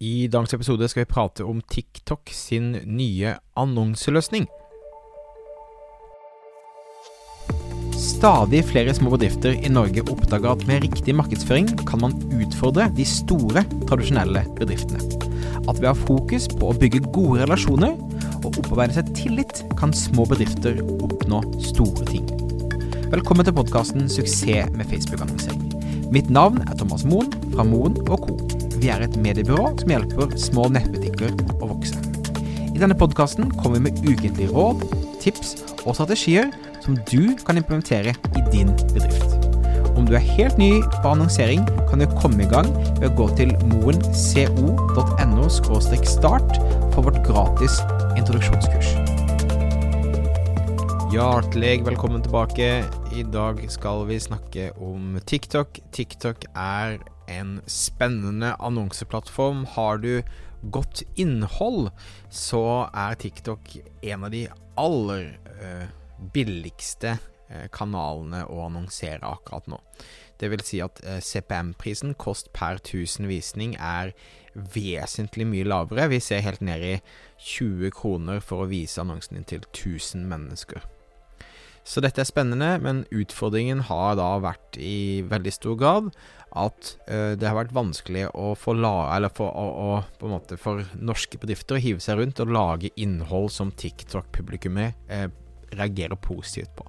I dagens episode skal vi prate om TikTok sin nye annonseløsning. Stadig flere små bedrifter i Norge oppdager at med riktig markedsføring kan man utfordre de store, tradisjonelle bedriftene. At ved å ha fokus på å bygge gode relasjoner og opparbeide seg tillit, kan små bedrifter oppnå store ting. Velkommen til podkasten 'Suksess med Facebook-annonsering'. Mitt navn er Thomas Moen fra Moen Co. Vi er et mediebyrå som hjelper små nettbutikker å vokse. I denne podkasten kommer vi med ukentlige råd, tips og strategier som du kan implementere i din bedrift. Om du er helt ny på annonsering, kan du komme i gang ved å gå til moenco.no start for vårt gratis introduksjonskurs. Hjertelig velkommen tilbake. I dag skal vi snakke om TikTok. TikTok er en spennende annonseplattform. Har du godt innhold, så er TikTok en av de aller uh, billigste uh, kanalene å annonsere akkurat nå. Det vil si at uh, CPM-prisen, kost per 1000 visning, er vesentlig mye lavere. Vi ser helt ned i 20 kroner for å vise annonsen din til 1000 mennesker. Så dette er spennende, men utfordringen har da vært i veldig stor grad at uh, det har vært vanskelig å få la, eller for, å, å, på en måte for norske bedrifter å hive seg rundt og lage innhold som TikTok-publikummet uh, reagerer positivt på.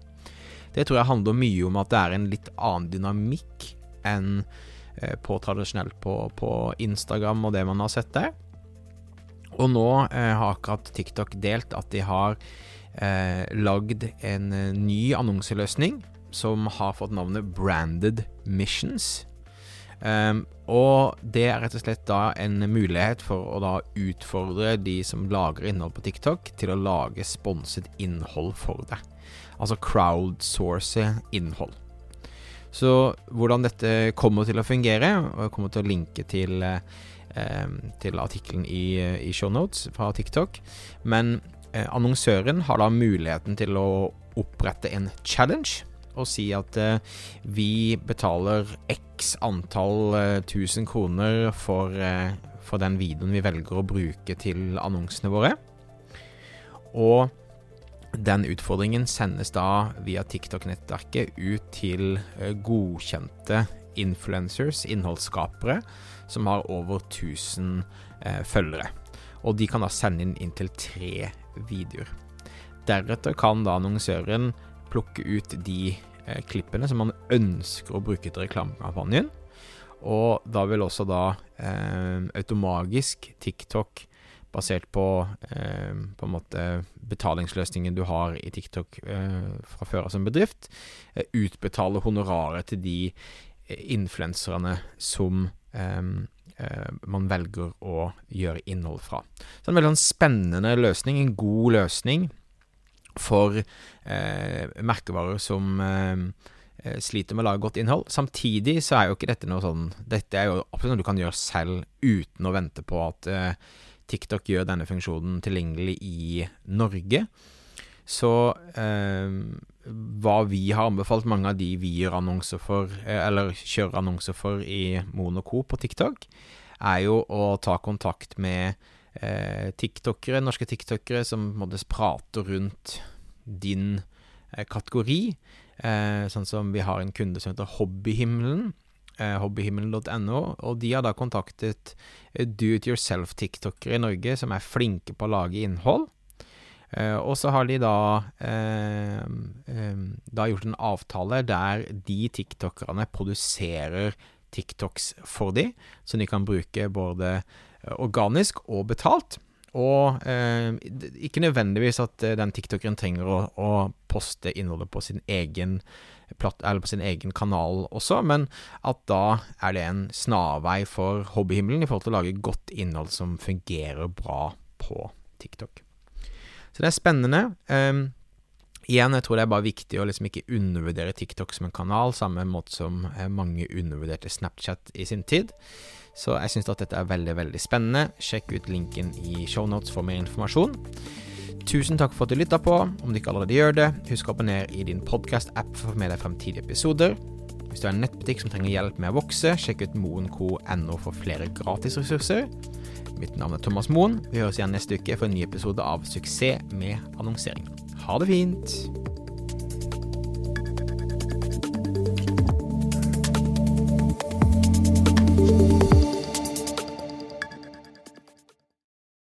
Det tror jeg handler mye om at det er en litt annen dynamikk enn uh, på tradisjonelt på, på, Instagram og det man har sett der. Og nå har akkurat TikTok delt at de har eh, lagd en ny annonseløsning som har fått navnet Branded Missions. Um, og det er rett og slett da en mulighet for å da utfordre de som lager innhold på TikTok, til å lage sponset innhold for deg. Altså crowdsource innhold. Så hvordan dette kommer til å fungere, og jeg kommer til å linke til, eh, til artikkelen i, i shownotes fra TikTok, men eh, annonsøren har da muligheten til å opprette en challenge og si at eh, vi betaler x antall eh, kroner for, eh, for, den videoen vi velger å bruke til annonsene våre. Og den utfordringen sendes da via TikTok-nettverket ut til godkjente influencers, innholdsskapere, som har over 1000 eh, følgere. Og de kan da sende inn inntil tre videoer. Deretter kan da annonsøren plukke ut de eh, klippene som man ønsker å bruke til reklamekampanjen. Og da vil også da eh, automagisk TikTok, basert på eh, på en måte betalingsløsningen du har i TikTok eh, fra før av som bedrift, eh, utbetale honoraret til de influenserne som man velger å gjøre innhold fra. Så en veldig sånn spennende løsning, en god løsning for eh, merkevarer som eh, eh, sliter med å lage godt innhold. Samtidig så er jo ikke dette noe sånn Dette er jo absolutt noe du kan gjøre selv uten å vente på at eh, TikTok gjør denne funksjonen tilgjengelig i Norge. Så eh, hva vi har anbefalt mange av de vi gjør annonser for, eh, eller kjører annonser for i Monoco på TikTok, er jo å ta kontakt med eh, tiktokere, norske tiktokere som måtte prate rundt din eh, kategori. Eh, sånn som vi har en kunde som heter Hobbyhimmelen. Eh, hobbyhimmelen.no, og de har da kontaktet do it yourself-tiktokere i Norge som er flinke på å lage innhold. Uh, og så har de da um, da gjort en avtale der de tiktokerne produserer TikToks for de, som de kan bruke både organisk og betalt. Og eh, ikke nødvendigvis at eh, den tiktokeren trenger å, å, poste innholdet på sin egen platt, eller på sin egen kanal også, men at da er det en snarvei for hobbyhimmelen i forhold til å lage godt innhold som fungerer bra på TikTok. Så det er spennende. Um, igjen, jeg tror det er bare viktig å liksom ikke undervurdere TikTok som en kanal, samme måte som eh, mange undervurderte Snapchat i sin tid. Så jeg syns at dette er veldig, veldig spennende. Sjekk ut linken i shownotes for mer informasjon. Tusen takk for at du lytta på. Om du ikke allerede gjør det, husk å abonnere i din podkast-app for å få med deg fremtidige episoder. Hvis du er en nettbutikk som trenger hjelp med å vokse, sjekk ut moenco.no for flere gratisressurser. Mitt navn er Thomas Moen. Vi høres igjen neste uke for en ny episode av Suksess med annonsering. Ha det fint!